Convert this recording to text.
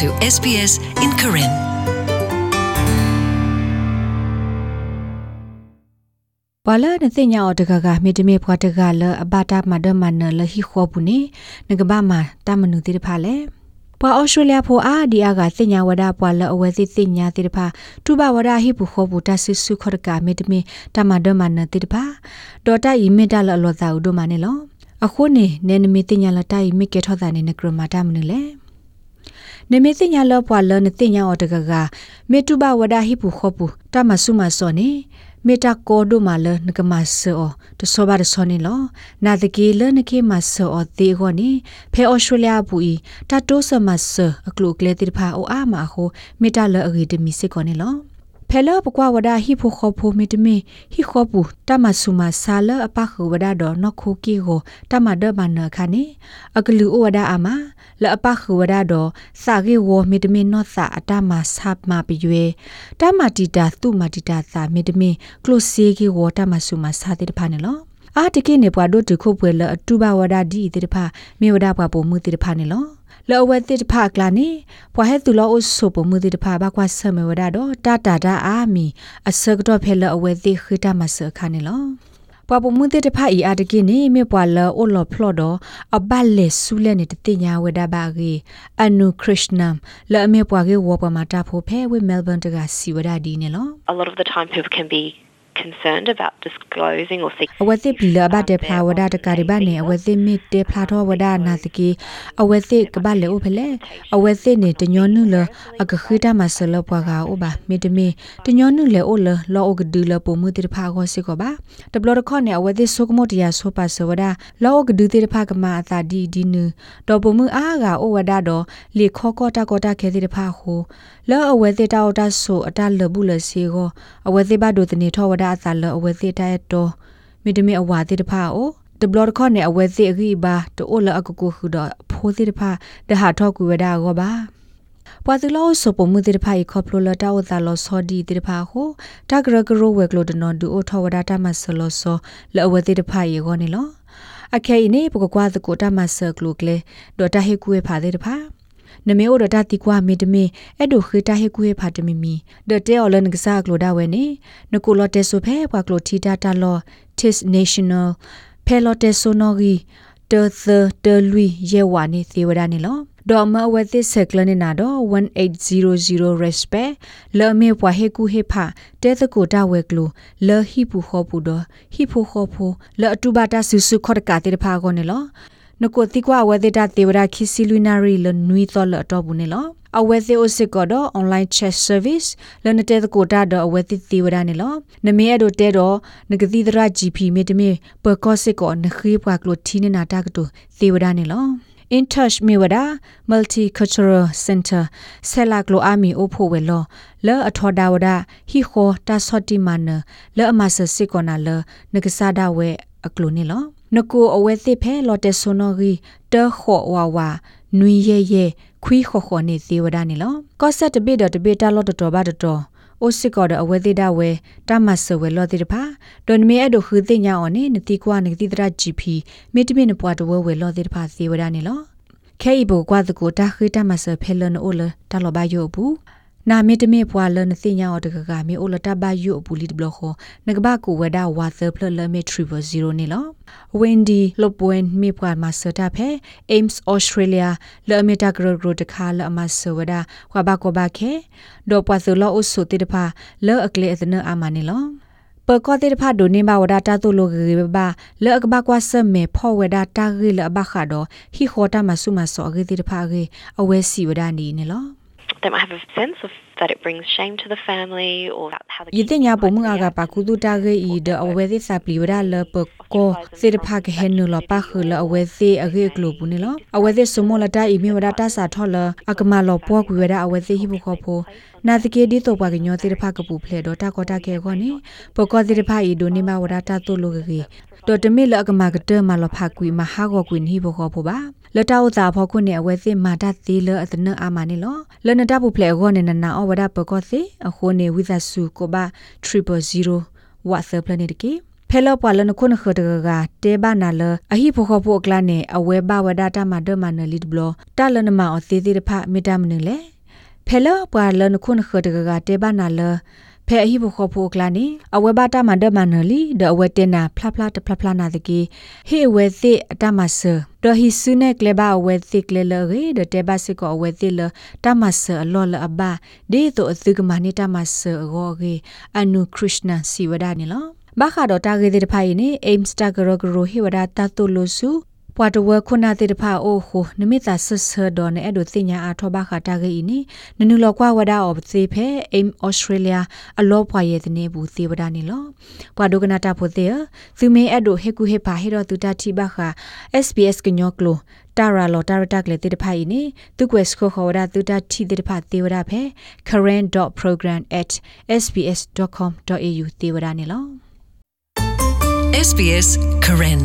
to SBS in Karen. ဘလနသိညာအတကကမြေတမေဖွာတကလအဘတာမဒမနလဟိခောဘူးနေငကဘာမတမနုတိတဖာလေပွာအော်စတြေးလျဖိုအာဒီအာကသိညာဝဒပွာလအဝဲစီသိညာတိတဖာတူဘဝဒဟိဘူးခောဘူးတဆစ်စုခောတကမြေတမေတမဒမနတိတဖာဒေါ်တာဤမေတလအလောသာဥဒမနေလောအခုနေနေနမီသိညာလတိုင်မိကေထောတာနေနကရမတာမနလေ နေမေသိညာလောပွာလနသိညာအတကကမေတူဘဝဒဟိဘူးခောဘူးတမဆုမစောနေမေတာကောဒိုမာလနကမဆောတဆောဘာဒဆောနေလောနာတကေလနကေမဆောအသေးခေါနေဖဲဩစတြေးလျဘူဤတတိုးဆမဆအကလုကလေတိဖာအိုအာမာဟိုမေတာလအဂီတမီစစ်ခေါနေလော ဖဲလပကွာဝဒဟိဖိုခောဖိုမီတမီဟိခောပူတမဆုမဆာလအပခဝဒဒေါနခိုကီကိုတမဒဘနခနိအကလူဝဒအာမလအပခဝဒဒေါစာကေဝမီတမီနော့စာအတမဆပ်မပယွေတမတီတာသူမတီတာစာမီတမီကလုစီကေဝတမဆုမစာတိတဖာနေလောအာတကိနေပွားတို့တခုပွဲလအတူဘဝဒဒီတိတဖာမေဝဒပွားပုံမှုတိတဖာနေလော လောဝဲတိတဖာကလာနေပွားဟဲသူလောအဆုပမှုတိတဖာဘကွာဆမေဝဒတော့တာတာတာအာမီအစကတော့ဖဲလအဝဲတိခိတမဆခါနေလောပပမှုတဲ့တဖာဤအတကိနေမေပွာလအိုလဖလော်ဒအဘလက်ဆူလဲနေတတိညာဝဒဘာဂီအနုခရစ်နမ်လဲမေပွာကေဝပမာတာဖိုဖဲဝဲမဲလ်ဘန်တကစီဝဒဒီနေလော a lot of the time people can be concerned about disclosing or seeking အဝသိပလဘတဲ့ဖာဝဒတကရိဘနေအဝသိမစ်တေဖလာတော်ဝဒနာတကီအဝသိကဘလေဥဖလေအဝသိနေတညောနုလအကခိတမဆလပွားကဥပါမေတမီတညောနုလေအိုလလောအကဒူလပုံမှုတေဖာကိုစေကပါတဘလခေါနေအဝသိဆုကမတရဆိုပါဆဝဒလောအကဒူတေဖာကမအသာဒီဒီနုတော်ပုံမှုအားကဩဝဒတော်လေခောကောတာကောတာခဲတေဖာဟုလောအဝသိတောတာဆိုအတလဘူးလစီကိုအဝသိဘဒိုတနေထောဝဒအသာလအဝဲသိတဲ့တော့မိတမီအဝါတိတဖာအိုတဘလတ်ခေါနေအဝဲသိအခိဘာတိုလအကကုခုတော့ဖိုးတိတဖာတဟာထောက်ကူဝဒါကောပါပွာသလောစပမှုတိတဖာဤခေါပလိုလတာဝတာလောစောဒီတိတဖာဟိုတဂရဂရဝဲကလိုဒနော်ဒူအိုထောဝဒါတမဆလောစောလောအဝဲတိတဖာယေကောနေလောအခဲနေပကကွာသကိုတမဆကလုကလေဒေါ်တာဟေကူဝဲဖာတိတဖာ နမေအိုဒတာတိကွာမေတမေအဲ့ဒိုခေတာဟေကူဟေဖာတမီမီဒတဲအော်လန်ကစားကလိုဒါဝဲနေနကိုလော်တဲဆိုဖဲပွာကလိုတီတာတာလော tis national ဖဲလော်တဲဆိုနော်ဂီတေသတေလူယေဝါနေသေဝဒနေလောဒေါ်မဝဲသစ်ဆက်ကလနေနာတော့1800 respect လော်မေပွားဟေကူဟေဖာတဲသကိုတာဝဲကလိုလော်ဟီပူခောပူတော့ဟီဖိုခောဖိုလော်အတူဘာတာဆူဆူခေါ်တကာတေတဖာကောနေလော နကိုတိကွာဝဲဒေတာတေဝရာခီစီလူနာရီလနွီတော်လတော့ဘူးနေလောအဝဲသေးအိုစစ်ကတော့ online chat service လနတဲ့ကိုတာတော့အဝဲတိတေဝရာနေလောနမေအဒိုတဲတော့နဂတိဒရာ GP မေတမေပကောစစ်ကောနခေပွားကလိုတီနေနာတာကတူတေဝရာနေလော in touch me wada multicultural center sela glo ami o pho we lo le athoda wada hi kho ta soti man le amas sikona le nagasa da we aklo ne lo နကိုအဝဲသစ်ဖဲလော်တက်ဆိုနော်ဂီတခော့ဝါဝါနွီရဲရဲခွီးခော့ခော့နေသေးဝဒနေလောကော့ဆက်တပိတော့တပိတာလော်တော်ဘာတော်အိုစစ်ကော်ဒအဝဲသေးတာဝဲတမဆဝဲလော်သေးတဖာဒွန်မီအဲ့ဒိုခူသိညာအော်နေနတိကွာနတိတရာ GP မိတမိနပွားတဝဲဝဲလော်သေးတဖာသေးဝဒနေလောခဲဤဘောကွာတကိုတာခိတမဆဖဲလနအိုလတလော်ဘာယောဘူး နာမေတမေပွာလနသိညာောတကကမေအိုလတဘယုပူလီဘလခောနကဘကိုဝဒဝါသဖလလမေထရီဗ0နေလောဝင်းဒီလပွန်မေပွာမဆတာဖဲ Ames Australia လော်မီတာဂရဂရတခါလော်မဆဝဒဝဘကိုဘခဲဒေါ်ပွာသလောအုဆုတိတဖာလောအကလေအသနအမနေလောပကောတိတဖာဒိုနေဘဝဒတာတုလိုဂေဘလောကဘကွာဆမေဖောဝဒတာဂေလဘခါဒိုဟီခေါတာမဆုမဆောဂေတိတဖာဂေအဝဲစီဝဒနီနေလော they might have a sense of that it brings shame to the family or how the yite nya pomu aga pa ku tu ta ge i de awe de sa pli wada le pe ko se de pha ge hen no lo pa khu lo awe se age glo bu ni lo awe de sumo la ta i mi wada ta sa tho lo akama lo po ku wada awe se hi bu kho pho na de ke di to pa ge nyo se de pha ka pu phle do ta ko ta ke ko ni po ko se de pha i do ni ma wada ta to lo ge ge တော်တမီလအကမာကတမလဖကွီမဟာကောကွီနီဘောခောဖိုပါ လတောက်သာဖောခုနေအဝဲစစ်မာတသေးလအတနအာမနီလောလနတပုဖလေခောနေနနာအဝဒပကောစီအခုနေဝိသဆုကိုပါ300 WhatsApp လနေတကေဖဖဲလောပွာလနခုနခဒကတေဘာနာလအဟိဖိုခဖိုကလာနေအဝဲဘဝဒတာမဒမနလီဒဘလတာလနမအသေးသေးတဖမီတမနလေဖဲလောပွာလနခုနခဒကတေဘာနာလ ဖဲအဟိဘခဖိုကလာနေအဝဲဘာတာမန်ဒမန်နလီဒအဝဲတင်နာဖလားဖလားတဖလားဖလားနာတကီဟေဝဲသိအတမဆာဒဟိဆုနေကလေဘာအဝဲသိကလေလရေဒတေဘစကောအဝဲသိလတမဆာလောလအဘဒေတိုအသုကမနိတမဆာရောရေအနုခရစ်နာစီဝဒနီလောဘာခါတော့တာဂေတဲ့ဖိုင်နေအိမ်စတာဂရဂရိုဟိဝဒတာတုလို့စု ပွာတဝခုနာတေတဖာအိုဟိုနမိတာဆဆဒွန်အဲ့ဒိုတင်ညာအထောဘာခတာဂေနီနနုလောကွာဝဒါအော်သေဖဲအိမ်ဩစတြေးလျအလောပွာရဲ့တနေဘူးသေဝဒနီလောပွာဒိုကနာတာဖိုသေသူမေအဲ့ဒိုဟေကူဟေဖာဟေတော့တူတာတိဘခ SBS ကညောကလိုတာရာလောတာရတက်လေတေတဖိုင်နီသူကွယ်စခိုခေါ်ဒါတူတာတိတေတဖာသေဝဒဖဲ current.program@sbs.com.au သေဝဒနီလော SBS Karen